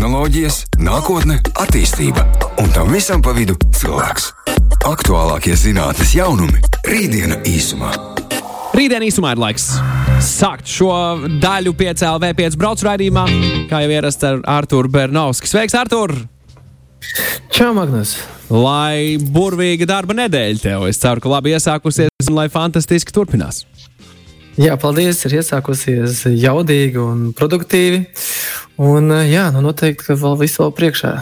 tehnoloģijas, nākotne, attīstība un tam visam pa vidu cilvēks. Aktuālākie zinātnīs jaunumi - rītdiena īsumā. Rītdien īsumā ir laiks sākt šo daļu 5LV 5 braucu raidījumā, kā jau ierasts ar Arturu Bernausku. Sveiks, Artur! Čau, Magnus! Lai burvīga darba nedēļa tev. Es ceru, ka labi iesākusies un lai fantastiski turpinās. Jā, paldies. Ir iesākusies jaudīgi un produktīvi. Un, jā, nu noteikti, ka vēl viss vēl priekšā.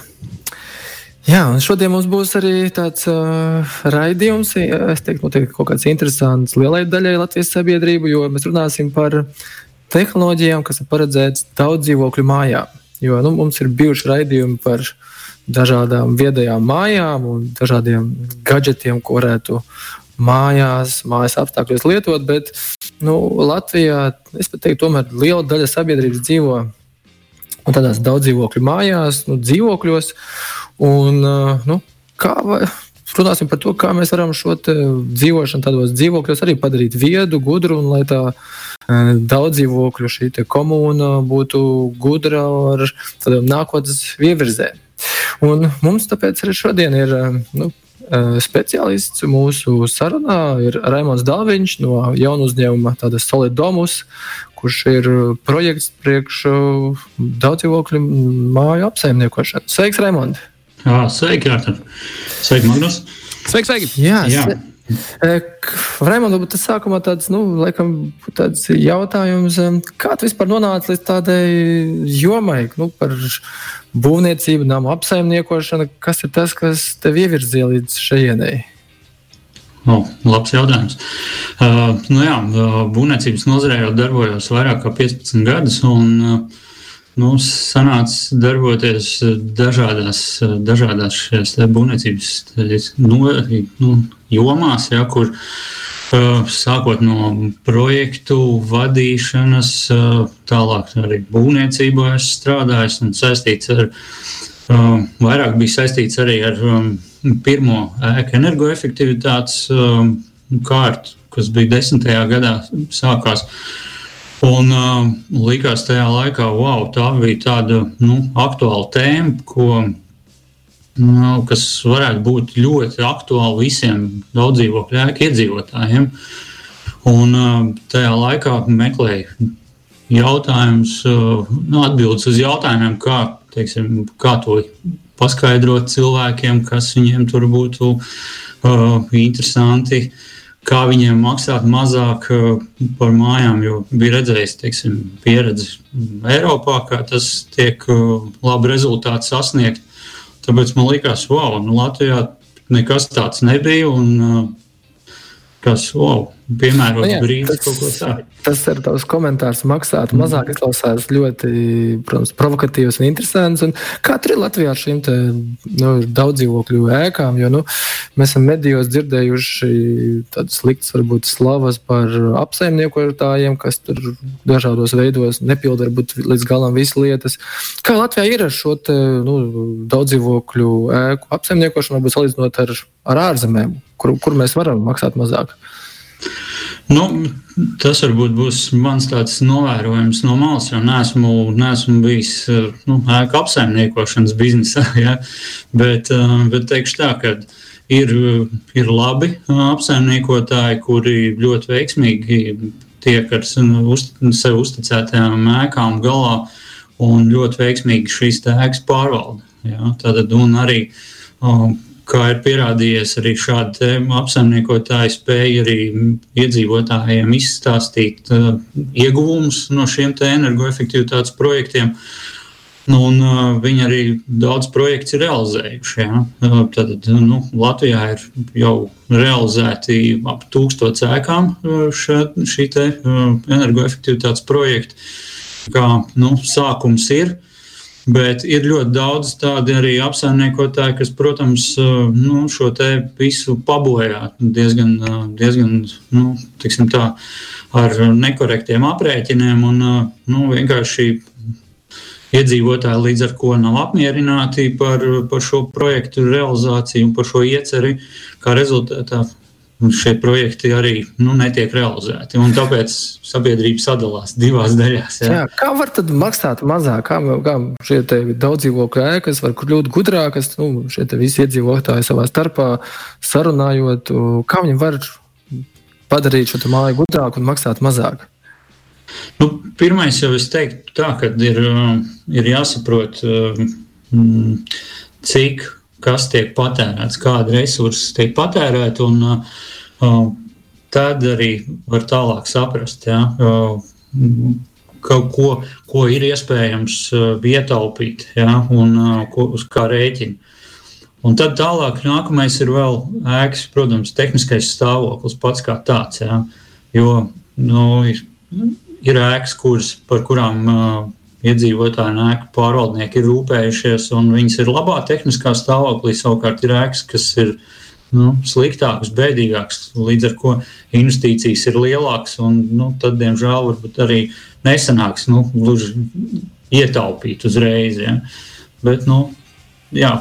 Jā, un šodien mums būs arī tāds uh, raidījums, es teiktu, noteikti kaut kāds interesants lielai daļai Latvijas sabiedrību, jo mēs runāsim par tehnoloģijām, kas ir paredzētas daudz dzīvokļu mājām. Jo nu, mums ir bijuši raidījumi par dažādām viedajām mājām un dažādiem gadgetiem, ko varētu mājās, mājas apstākļos lietot, bet nu, Latvijā, es pat teiktu, tomēr liela daļa sabiedrības dzīvo tādās daudz dzīvokļu mājās, nu, dzīvokļos. Un, nu, kā, vai, runāsim par to, kā mēs varam šo dzīvošanu tādos dzīvokļos arī padarīt viedu, gudru un lai tā daudz dzīvokļu šī komūna būtu gudra ar tādām nākotnes ievirzēm. Un mums tāpēc arī šodien ir nu, speciālists mūsu sarunā, ir Raimons Dāviņš no jaunu uzņēmuma Solidomus, kurš ir projekts priekš daudz dzīvokļu māju apsaimniekošanu. Sveiks, Raimond! Jā, sveiki, Artur. Sveiki, Magnus. Sveiki, sveiki. Jā, Jā. Raimond, tas sākumā tāds, nu, laikam, tāds jautājums, kā tu vispār nonāci līdz tādai jomai, nu, par būvniecību, nama apsaimniekošanu, kas ir tas, kas tev ievirzīja līdz šejienei? Oh, labs jautājums. Uh, nu jā, būvniecības nozarē jau darbojos vairāk kā 15 gadus. Un, uh, nu, sanāca darboties dažādās, dažādās šajās būvniecības nu, nu, jomās, ja, kur sākot no projektu vadīšanas, tālāk arī būvniecībā es strādāju un saistīts ar, vairāk bija saistīts arī ar pirmo ēku energoefektivitātes kārtu, kas bija desmitajā gadā sākās. Un uh, likās tajā laikā, wow, tā bija tāda nu, aktuāla tēma, ko, nu, kas varētu būt ļoti aktuāla visiem daudzdzīvokļu ēku iedzīvotājiem. Un uh, tajā laikā meklēju jautājumus, uh, nu, atbildes uz jautājumiem, kā, teiksim, kā to paskaidrot cilvēkiem, kas viņiem tur būtu uh, interesanti. Uh, kā viņiem maksāt mazāk uh, par mājām, jo bija redzējis teiksim, pieredzi Eiropā, kā tas tiek uh, labi rezultāti sasniegt. Tāpēc man liekas, wow, nu Latvijā nekas tāds nebija. Un, uh, kas, wow, piemērots nu, brīdis, kaut ko tādu. Tas ir tavs komentārs, maksāt mazāk, mm. izklausās ļoti, protams, provokatīvs un interesants. Un tur ir Latvijā ar šīm nu, daudz dzīvokļu ēkām? Jo, nu, mēs esam medijos dzirdējuši tādas sliktas, varbūt, slavas par apsaimniekotājiem, kas tur dažādos veidos nepilda varbūt līdz galam visas lietas. Kā Latvijā ir ar šo te, nu, daudz dzīvokļu ēku apsaimniekošanu, varbūt salīdzinot ar, ar ārzemēm, kur, kur mēs varam maksāt mazāk? Nu, tas varbūt būs mans tāds novērojums no malas, jo neesmu, neesmu bijis nu, ēka apsaimniekošanas biznesā. Ja? Bet, eh, bet teikšu tā, ka ir, ir labi apsaimniekotāji, kuri ļoti veiksmīgi tiek ar sev uzticētajām ēkām galā un ļoti veiksmīgi šīs ēkas pārvalda. Ja? Tātad, un arī um, kā ir pierādījies, arī šādi apsaimniekotāji spēja arī iedzīvotājiem izstāstīt uh, ieguvumus no šiem energoefektivitātes projektiem. Nu, un, uh, viņi arī daudz projektu ir realizējuši. Ja? Uh, tad nu, Latvijā ir jau realizēti ap tūkstoš ēkām uh, šā, šī uh, energoefektivitātes projekta. Kā nu, sākums ir, Bet ir ļoti daudz tādu arī apsaimniekotāju, kas, protams, nu, šo te visu pabojā diezgan, diezgan nu, tā, ar nekorektiem aprēķiniem. Un, nu, vienkārši iedzīvotāji līdz ar to nav apmierināti par, par šo projektu realizāciju un par šo ieceri, kā rezultātā šie projekti arī nu, netiek realizēti. Tāpēc sabiedrība sadalās divās daļās. Jā. Jā, kā var tad maksāt mazāk? Kā, kā šie daudz dzīvokļu ēkas var kļūt gudrākas, nu, šie visi iedzīvotāji savā starpā sarunājot, kā viņi var padarīt šo māju gudrāku un maksāt mazāk? Nu, pirmais jau es teiktu, tā, ka ir, ir jāsaprot, cik kas tiek patērēts, kāda resursi tiek patērēti. Un, uh, tad arī var tālāk saprast, ja, uh, ko, ko ir iespējams uh, ietaupīt ja, un uh, ko, uz kā rēķina. Un tad tālāk nākamais ir vēl ēkas, protams, tehniskais stāvoklis pats kā tāds. Ja, jo nu, ir, ir ēkas, kuras, par kurām uh, iedzīvotāji un ēku pārvaldnieki ir rūpējušies, un viņas ir labā tehniskā stāvoklī. Savukārt ir ēkas, kas ir nu, sliktākas, bēdīgākas, līdz ar to investīcijas ir lielākas, un nu, tad, diemžēl, varbūt arī nesanāks nu, gluži ietaupīt uzreiz. Ja. Bet, nu, jā,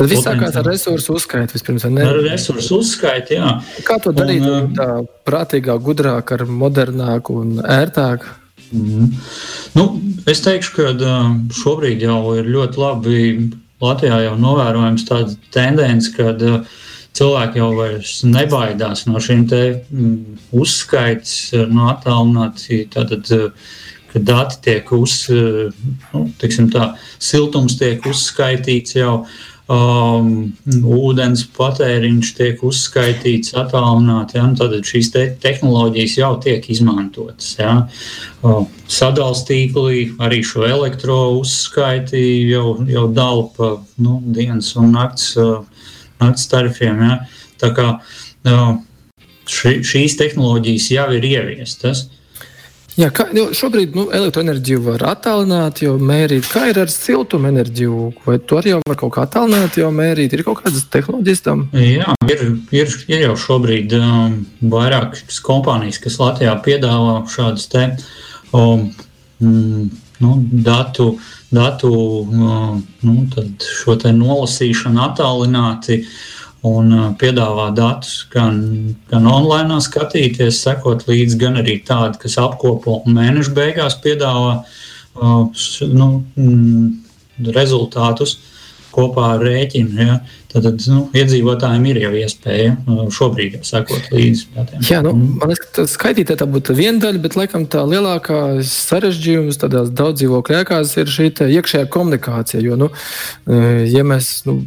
Tad viss sākās ar resursu uzskaitu vispirms. Ar resursu uzskaitu, jā. Kā to darīt un, tā prātīgāk, gudrāk, ar modernāku un ērtāku? Mm. Nu, es teikšu, ka šobrīd jau ir ļoti labi. Latvijā jau novērojams tāda tendence, ka cilvēki jau vairs nebaidās no šīm uzskaitas, no attālināti. Tātad, kad dati tiek uz, nu, tā, siltums tiek uzskaitīts jau, um, ūdens patēriņš tiek uzskaitīts, attālināti. Ja? Tad šīs te tehnoloģijas jau tiek izmantotas. Ja? Uh, Sadalījuma tīklī arī šo elektro uzskaiti jau, jau dala pa nu, dienas un nakts, uh, nakts tarifiem. Ja? Tā kā uh, ši, šīs tehnoloģijas jau ir ieviestas. Jā, kā, šobrīd nu, elektroenerģiju var attālināt, jau mērīt. Kā ir ar siltumenerģiju? Vai to arī var kaut kā attālināt, jau mērīt? Ir kaut kādas tehnoloģijas tam? Jā, ir, ir, ir jau šobrīd um, vairākas kompānijas, kas Latvijā piedāvā šādas te, um, mm, nu, datu, datu um, nu, te nolasīšanu attālināti. Uh, un uh, piedāvā datus gan, gan online, skatīties, sekot līdzi, gan arī tādi, kas apkopo un mēneša beigās piedāvā uh, nu, mm, rezultātus kopā ar rēķinu. Ja. Tad nu, iedzīvotājiem ir jau iespēja uh, šobrīd jau sekot līdzi datiem. Jā, nu, man liekas, ka skaitītāji tā būtu viena daļa, bet laikam tā lielākā sarežģījums tādās daudz dzīvokļu ēkās ir šī iekšējā komunikācija. Jo, nu, uh, ja mēs, nu,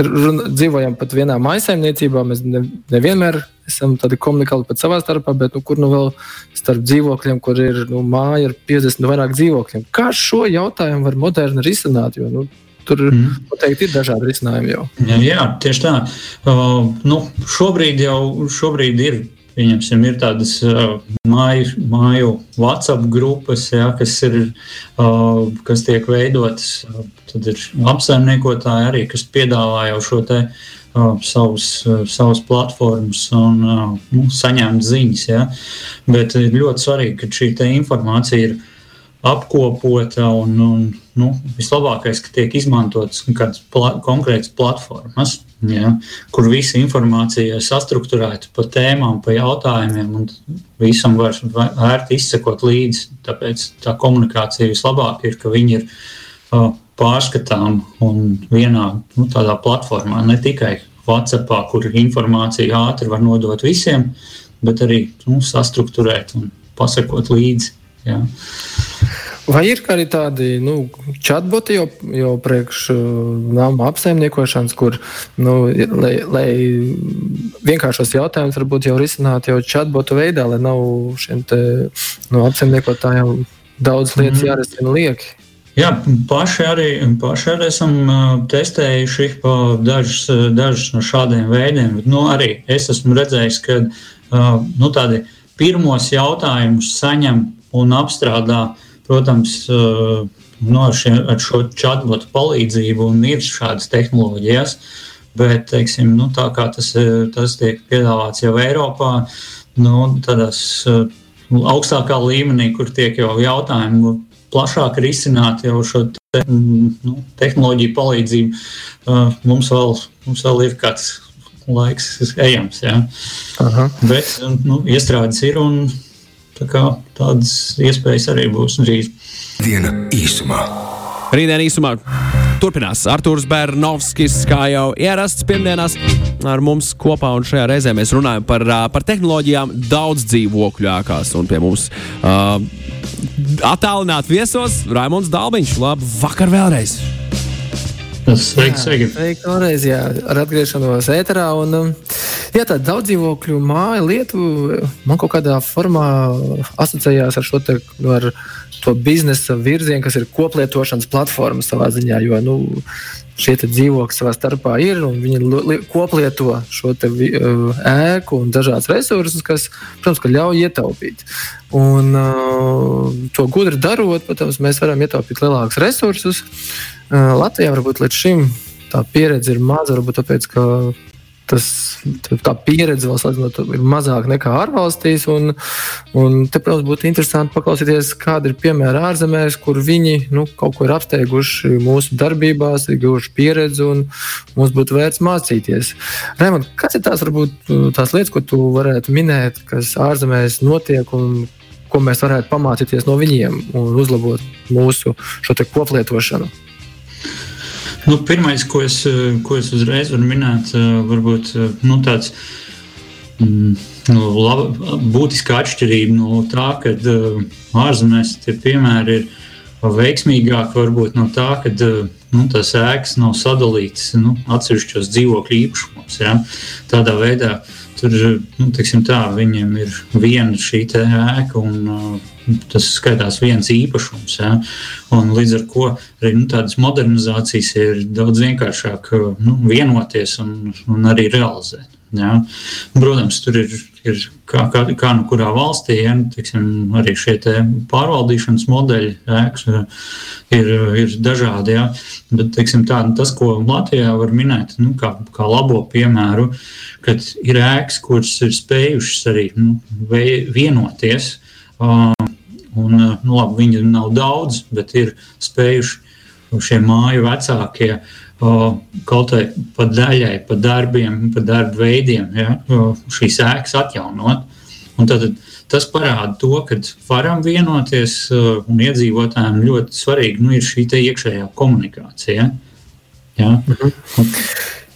runa, dzīvojam pat vienā maisaimniecībā. Mēs ne, nevienmēr esam tādi komunikāli pat savā starpā, bet nu, kur nu vēl starp dzīvokļiem, kur ir nu, māja ar 50 vai vairāk dzīvokļiem. Kā šo jautājumu var moderni risināt? Jo, nu, Tur mm. noteikti ir dažādi risinājumi jau. Jā, jā tieši tā. Uh, nu, šobrīd jau šobrīd ir Pieņemsim, ir tādas uh, māju, māju WhatsApp grupas, ja, kas, ir, uh, kas tiek veidotas. Uh, tad ir apsaimniekotāji arī, kas piedāvā jau šo te uh, savus, uh, savus platformas un uh, nu, saņemt ziņas. Ja. Bet ir ļoti svarīgi, ka šī informācija ir apkopota un, un nu, vislabākais, ka tiek izmantotas kādas pla konkrētas platformas, ja, kur visa informācija ir sastruktūrēta pa tēmām, pa jautājumiem, un visam var ērti izsekot līdzi. Tāpēc tā komunikācija vislabāk ir, ka viņi ir uh, pārskatām un vienā nu, tādā platformā, ne tikai WhatsApp, kur informāciju ātri var nodot visiem, bet arī nu, sastruktūrēt un pasakot līdzi. Ja. Vai ir arī tādi nu, chatboti jau, jau priekš uh, nama apsaimniekošanas, kur, nu, lai, lai vienkāršos jautājumus varbūt jau risinātu jau chatbotu veidā, lai nav šiem te, nu, apsaimniekotājiem daudz lietas mm. jārisina lieki? Jā, paši arī, paši arī esam uh, testējuši dažus, dažus no šādiem veidiem. Nu, arī es esmu redzējis, ka uh, nu, tādi pirmos jautājumus saņem un apstrādā uh, Protams, eh, no nu, šie, ar šo chatbotu palīdzību ir šādas tehnoloģijas, bet teiksim, nu, tā kā tas, eh, tas tiek piedāvāts jau Eiropā, nu, tādās eh, augstākā līmenī, kur tiek jau jautājumi plašāk risināti jau šo te, nu, tehnoloģiju palīdzību, mums vēl, mums vēl ir kāds laiks ejams. Ja. Aha. Bet nu, iestrādes ir un tā kā, tādas iespējas arī būs drīz. Diena īsumā. Rītdien īsumā turpinās Arthurs Bernovskis, kā jau ierasts pirmdienās ar mums kopā. Un šajā reizē mēs runājam par, par tehnoloģijām daudz dzīvokļu ēkās. Un pie mums uh, attālināt viesos Raimons Dalbiņš. Labu vakar vēlreiz! Sveiki, sveiki. Sveiki, vēlreiz, jā, ar atgriešanos ēterā. Un, um, jā, tā daudz dzīvokļu māja lietu man kaut kādā formā asociējās ar šo te, ar to biznesa virzienu, kas ir koplietošanas platforma savā ziņā. Jo nu, šie dzīvokļi savā starpā ir un viņi koplieto šo te, uh, ēku un dažādas resursus, kas, protams, ļauj ietaupīt. Un uh, to gudri darot, protams, mēs varam ietaupīt lielākus resursus. Uh, Latvijā varbūt līdz šim tā pieredze ir maza, varbūt tāpēc, ka tas, tā pieredze vēl salīdzinot ir mazāka nekā ārvalstīs. Un, un te, protams, būtu interesanti paklausīties, kāda ir piemēra ārzemēs, kur viņi nu, kaut ko ir apsteiguši mūsu darbībās, ir guvuši pieredzi un mums būtu vērts mācīties. Raimond, kas ir tās, varbūt, tās lietas, ko tu varētu minēt, kas ārzemēs notiek un ko mēs varētu pamācīties no viņiem un uzlabot mūsu koplietošanu? Nu, Pirmais, ko es, ko es uzreiz varu minēt, varbūt nu, tāds mm, nu, laba, būtiska atšķirība no tā, ka ārzemēs tie piemēri ir veiksmīgāki varbūt no tā, ka nu, tās ēkas nav sadalītas nu, atsevišķos dzīvokļu īpašumos. Ja? Tādā veidā tur nu, tā, viņiem ir viena šī ēka un Tas skaitās viens īpašums. Ja? Un līdz ar to arī nu, tādas modernizācijas ir daudz vienkāršāk nu, vienoties un, un arī realizēt. Ja? Protams, tur ir, ir kā, kā, kā nu kurā valstī, ja? Tiksim, arī šie pārvaldīšanas modeļi ēkas ir, ir dažādi. Ja? Bet tiksim, tā, tas, ko Latvijā var minēt nu, kā, kā labo piemēru, kad ir ēkas, kuras ir spējušas arī nu, vienoties. Uh, Un, nu, labi, viņi nav daudz, bet ir spējuši šie māju vecākie kaut vai pa daļai, pa darbiem, pa darba veidiem, ja, šīs ēkas atjaunot. Un tad, tas parāda to, ka varam vienoties, un iedzīvotājiem ļoti svarīgi nu, ir šī iekšējā komunikācija. Ja. Mhm. Un,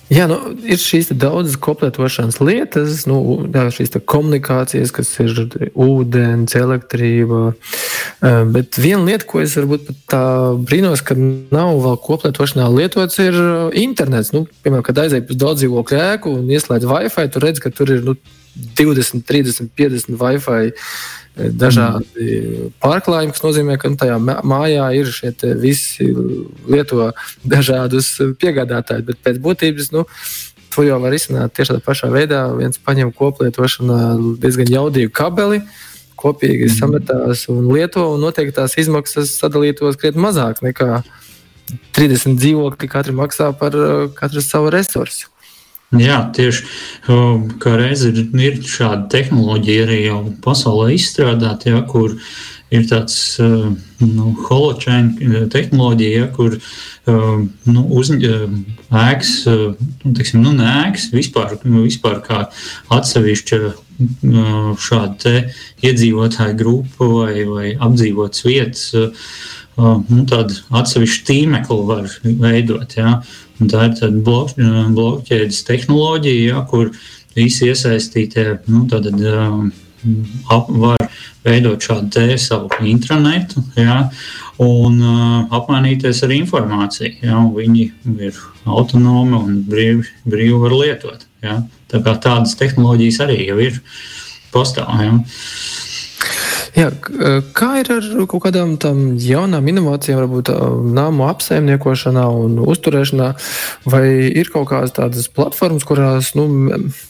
Jā, nu, ir šīs daudzas koplietošanas lietas, nu, jā, šīs komunikācijas, kas ir ūdens, elektrība. Eh, bet viena lieta, ko es varbūt tā brīnos, ka nav vēl koplietošanā lietots, ir internets. Nu, piemēram, kad aizej uz daudz dzīvokļu ēku un ieslēdz Wi-Fi, tu redz, ka tur ir nu, 20, 30, 50 Wi-Fi dažādi pārklājumi, kas nozīmē, ka nu, tajā mājā ir šie visi lieto dažādus piegādātājus. Bet pēc būtības nu, to jau var izsākt tieši tādā pašā veidā. viens paņem koplietošanā diezgan jaudīgu kabeli. Kopīgi mm. sametās un lieto, un noteikti tās izmaksas sadalītos krietni mazāk nekā 30 dzīvokļi. Katra maksā par katru savu resursu. Jā, tieši kā reizē ir, ir šāda tehnoloģija arī jau pasaulē izstrādāta, ja, kur ir tāds nu, holočēna tehnoloģija, ja, kur nu, uz, ēks, nu, teiksim, nu, ēks vispār, vispār kā atsevišķa šāda iedzīvotāju grupa vai, vai apdzīvotas vietas, nu, tādu atsevišķu tīmekli var veidot. Ja. Un tā ir tāda blok, blokķēdes tehnoloģija, ja, kur visi iesaistītie nu, tad, um, ap, var veidot šādu savu intranetu ja, un uh, apmainīties ar informāciju. Ja, viņi ir autonomi un brīvi, brīvi var lietot. Ja. Tā kā tādas tehnoloģijas arī jau ir pastāv. Ja. Jā, kā ir ar kaut kādām jaunām inovācijām, varbūt nāmu apsaimniekošanā un uzturēšanā, vai ir kaut kādas tādas platformas, kurās nu,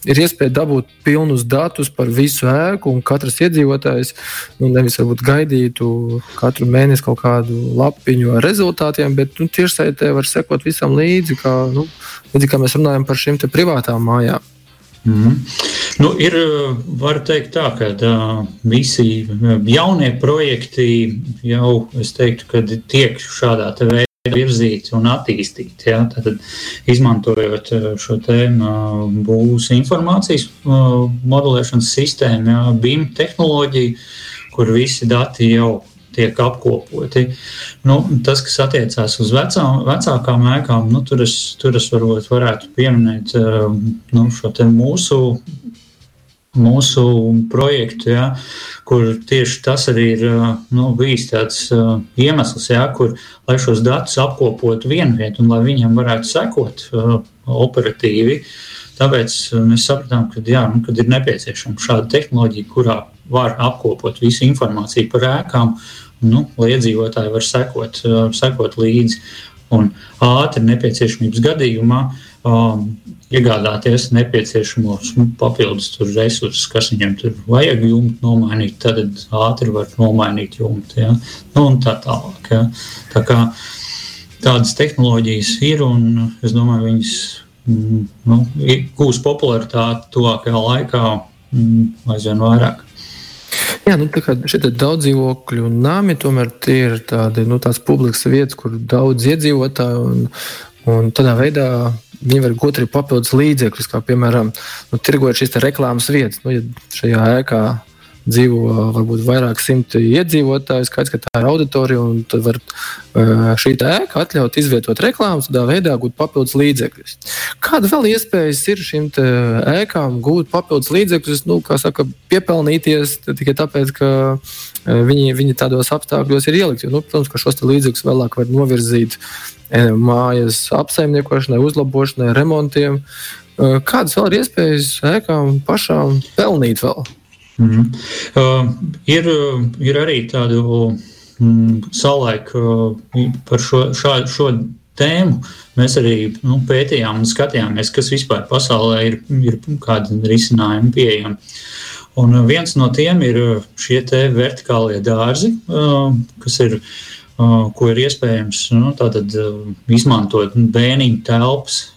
ir iespēja dabūt pilnus datus par visu ēku, un katrs iedzīvotājs nu, nevis gaidītu katru mēnesi kaut kādu lapiņu ar rezultātiem, bet nu, tiešsaitē var sekot visam līdzi, kā, nu, līdzi, kā mēs runājam par šīm privātām mājām. Mm nu, ir, var teikt, tā, ka tā, visi jaunie projekti jau, es teiktu, tiek šādā veidā virzīti un attīstīti. Ja? Tad, izmantojot šo tēmu būs informācijas modelēšanas sistēmu, ja? BIM tehnoloģiju, kur visi dati jau tiek apkopoti. Nu, tas, kas attiecās uz vecām, vecākām ēkām, nu, tur, es, tur es varbūt varētu pieminēt nu, šo mūsu mūsu projektu, ja, kur tieši tas arī ir nu, bijis tāds uh, iemesls, ja, kur, lai šos datus apkopotu vienu vietu un lai viņiem varētu sekot uh, operatīvi. Tāpēc mēs sapratām, ka, jā, nu, ir nepieciešama šāda tehnoloģija, kurā var apkopot visu informāciju par ēkām, nu, lai iedzīvotāji var sekot, uh, sekot līdzi. Un ātri nepieciešamības gadījumā um, iegādāties nepieciešamos nu, papildus resursus, kas viņam tur vajag jumtu nomainīt, tad ātri var nomainīt jumtu. Ja? Nu, un tā tālāk. Ja? Tā kā tādas tehnoloģijas ir un es domāju, viņas mm, nu, gūs popularitāti tuvākajā laikā mm, aizvien vairāk. Jā, nu, tā kā šie daudz dzīvokļu nami tomēr ir tādi, nu, tās publikas vietas, kur daudz iedzīvotāju un, un tādā veidā Viņi var gūt arī papildus līdzekļus, kā piemēram, nu, tirgojot šīs reklāmas vietas. Nu, ja šajā ēkā dzīvo varbūt vairāk simti iedzīvotāju, skaidrs, ka tā ir auditorija, un tad var šī ēka atļaut izvietot reklāmas, tādā veidā gūt papildus līdzekļus. Kāda vēl iespējas ir šīm ēkām gūt papildus līdzekļus, nu, kā saka, piepelnīties tikai tāpēc, ka viņi, viņi tādos apstākļos ir ielikti. Nu, protams, ka šos līdzekļus vēlāk var novirzīt mājas apsaimniekošanai, uzlabošanai, remontiem. Kādas vēl ir iespējas ēkām pašām pelnīt vēl? Mm -hmm. uh, ir, ir arī tādu mm, savulaik uh, par šo, šā, šo tēmu. Mēs arī nu, pētījām un skatījāmies, kas vispār pasaulē ir, ir kādi risinājumi pieejami. Un viens no tiem ir šie vertikālie dārzi, uh, kas ir, uh, ko ir iespējams nu, tātad, uh, izmantot bēniņu telpas,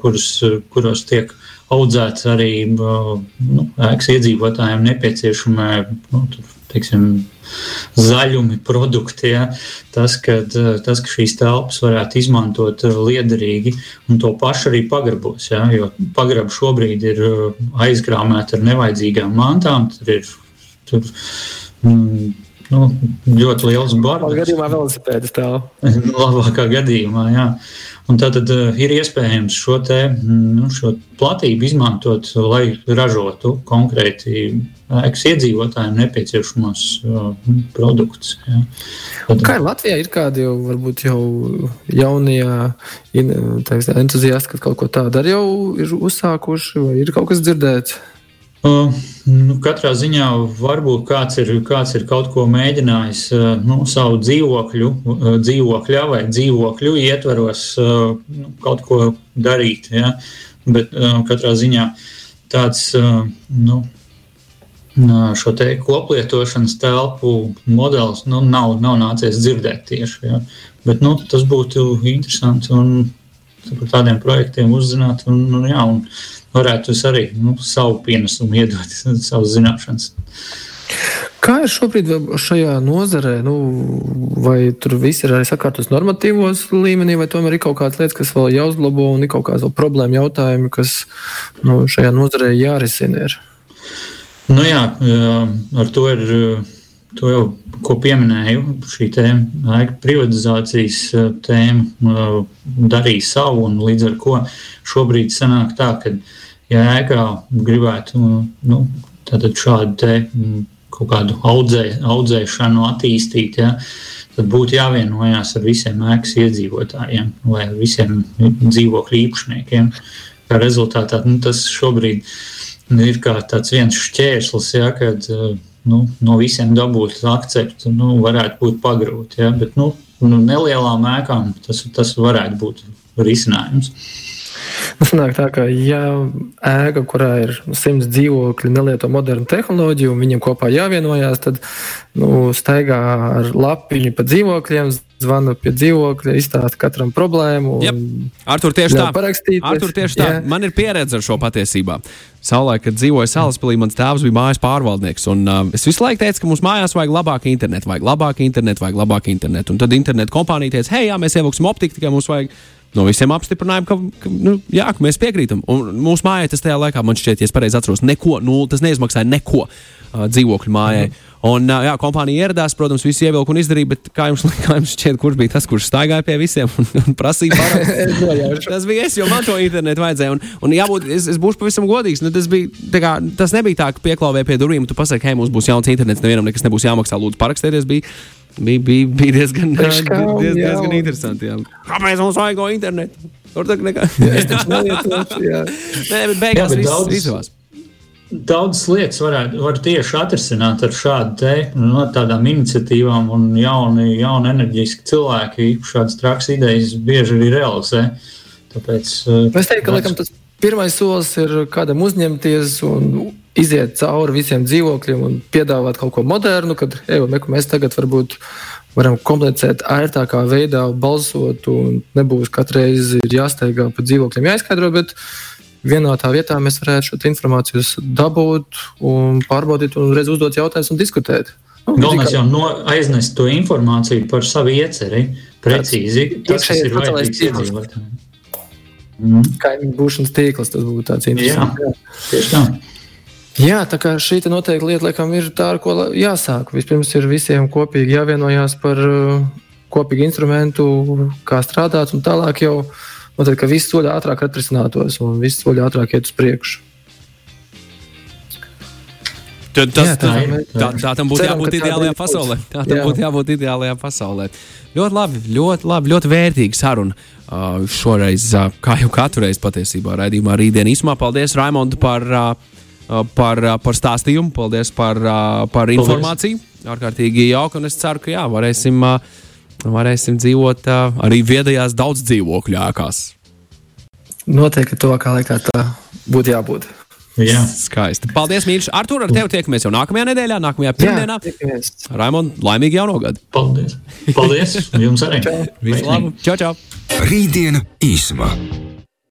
kuras, kuros tiek audzēts arī nu, ēkas iedzīvotājiem nepieciešamie nu, teiksim, zaļumi produkti. Ja? Tas, kad, tas, ka šīs telpas varētu izmantot liederīgi, un to pašu arī pagrabos. Ja? Jo pagraba šobrīd ir aizkrāmēta ar nevajadzīgām mantām. Tur ir tur, mm, nu, ļoti liels. Labākā gadījumā velosipēdas tālu. Labākā gadījumā, jā. Un tad uh, ir iespējams šo, te, nu, šo platību izmantot, lai ražotu konkrēti ēkas iedzīvotājiem nepieciešamos uh, produktus. Ja. Tad, kā ir Latvijā, ir kādi jau, varbūt jau jaunie entuziasti, kas kaut ko tādu arī jau ir uzsākuši, vai ir kaut kas dzirdēts? Uh, nu, katrā ziņā varbūt kāds ir, kāds ir kaut ko mēģinājis uh, nu, savu dzīvokļu, uh, dzīvokļa vai dzīvokļu ietveros uh, nu, kaut ko darīt. Ja? Bet katrā ziņā tāds nu, šo te koplietošanas telpu modelis nu, nav, nav nācies dzirdēt tieši. Ja? Bet nu, tas būtu interesanti un par tādiem projektiem uzzināt. Un, un, jā, un, varētu arī nu, savu pienesumu iedot, savas zināšanas. Kā ir šobrīd šajā nozarē? Nu, vai tur viss ir arī sakārtots normatīvos līmenī, vai tomēr ir kaut kādas lietas, kas vēl jāuzlabo, un ir kaut kādas problēma jautājumi, kas nu, šajā nozarē jārisina? Ir? Nu jā, ar to ir. To jau, ko pieminēju, šī tēma, privatizācijas tēma darīja savu, un līdz ar to šobrīd sanāk tā, ka uh, ja ēkā gribētu nu, šādu te, mm, kaut kādu audzē, audzēšanu attīstīt, ja, tad būtu jāvienojas ar visiem ēkas iedzīvotājiem vai visiem dzīvokļu īpašniekiem. Kā rezultātā nu, tas šobrīd ir kā viens šķērslis, ja, kad nu, no visiem dabūt akceptu nu, varētu būt pagrūti. Ja, bet nu, nu, nelielām ēkām tas, tas varētu būt risinājums. Nu, sanāk tā, ka ja ēka, kurā ir simts dzīvokļi, nelieto modernu tehnoloģiju, un viņiem kopā jāvienojās, tad nu, staigā ar lapiņu pa dzīvokļiem, zvanu pie dzīvokļa, izstāsta katram problēmu. Yep. Artur, tieši tā. Parakstīties. Artur, tieši tā. Jā. Man ir pieredze ar šo patiesībā. Saulē, kad dzīvoju Salaspīlī, mans tēvs bija mājas pārvaldnieks. Un, uh, es visu laiku teicu, ka mums mājās vajag labāku internetu, vajag labāku internetu, vajag labāku internetu. Un tad internetu kompānija teica, hei, jā, mēs ievilksim optiku, tikai mums vajag no visiem apstiprinājumiem, ka, ka, nu, jā, ka mēs piekrītam. Un mūsu mājai tas tajā laikā, man šķiet, ja es pareizi atceros, neko, nu, tas neizmaksāja neko uh, dzīvokļu mājai. Mm. Un, jā, kompānija ieradās, protams, visi ievilka un izdarīja, bet kā jums, kā jums šķiet, kurš bija tas, kurš staigāja pie visiem un, un prasīja pārāk? tas bija es, jo man to internetu vajadzēja. Un, un jābūt, es, es būšu pavisam godīgs, nu, tas, bija, kā, tas nebija tā, ka pieklauvē pie durvīm, tu pasaki, hei, mums būs jauns internets, nevienam nekas nebūs jāmaksā, lūdzu, parakstieties. Bija, bija, bija, bija diezgan, diezgan, diezgan, diezgan interesanti. Jā. Kāpēc mums vajag internetu? Tur tā nelietošu, jā. Nē, bet beigās viss izdevās daudzas lietas varētu var tieši atrisināt ar šādu te, no tādām iniciatīvām, un jauni, jauni enerģiski cilvēki šādas traks idejas bieži arī realizē. Tāpēc, eh, es teiktu, ka laikam, tas pirmais solis ir kādam uzņemties un iziet cauri visiem dzīvokļiem un piedāvāt kaut ko modernu, kad ej, mēs tagad varbūt varam komplicēt ērtākā veidā balsot, un nebūs katru reizi jāsteigā pa dzīvokļiem jāizskaidro. Bet, uh, vienā tā vietā mēs varētu šo informāciju dabūt, un pārbaudīt, un reiz uzdot jautājumus un diskutēt. Nu, Galvenais jau no, aiznest to informāciju par savu ieceri, precīzi. Tas, tas ir vajadzīgs iedzīvotājiem. Mm. Kaimiņu būšanas tīkls, tas būtu tāds interesants. Jā, tieši tā. Jā, tā kā šī noteikti lieta, laikam, ir tā, ar ko jāsāk. Vispirms ir visiem kopīgi jāvienojās par uh, kopīgu instrumentu, kā strādāt, un tālāk jau uh, un tad, ka viss soļi ātrāk atrisinātos un viss soļi ātrāk iet uz priekšu. Tad tas, jā, tā, tā, tā tam būtu jābūt ideālajā pasaulē. Tā tam jā. būtu jābūt ideālajā pasaulē. Ļoti labi, ļoti, labi, ļoti vērtīga saruna. Uh, šoreiz, uh, kā jau katru reizi patiesībā, raidījumā rītdien īsumā. Paldies, Raimond, par, uh, par, uh, par stāstījumu, paldies par, uh, par informāciju. Ārkārtīgi jauki, un es ceru, ka jā, varēsim. Uh, varēsim dzīvot uh, arī viedajās daudz dzīvokļu ēkās. Noteikti tuvākā laikā tā būtu jābūt. Jā. Skaisti. Paldies, Mīļš. Artur, ar tevi tiekamies jau nākamajā nedēļā, nākamajā pirmdienā. Raimond, laimīgi jauno gadu. Paldies. Paldies. Jums arī. Visu labu. Čau, čau. Rītdiena īsumā.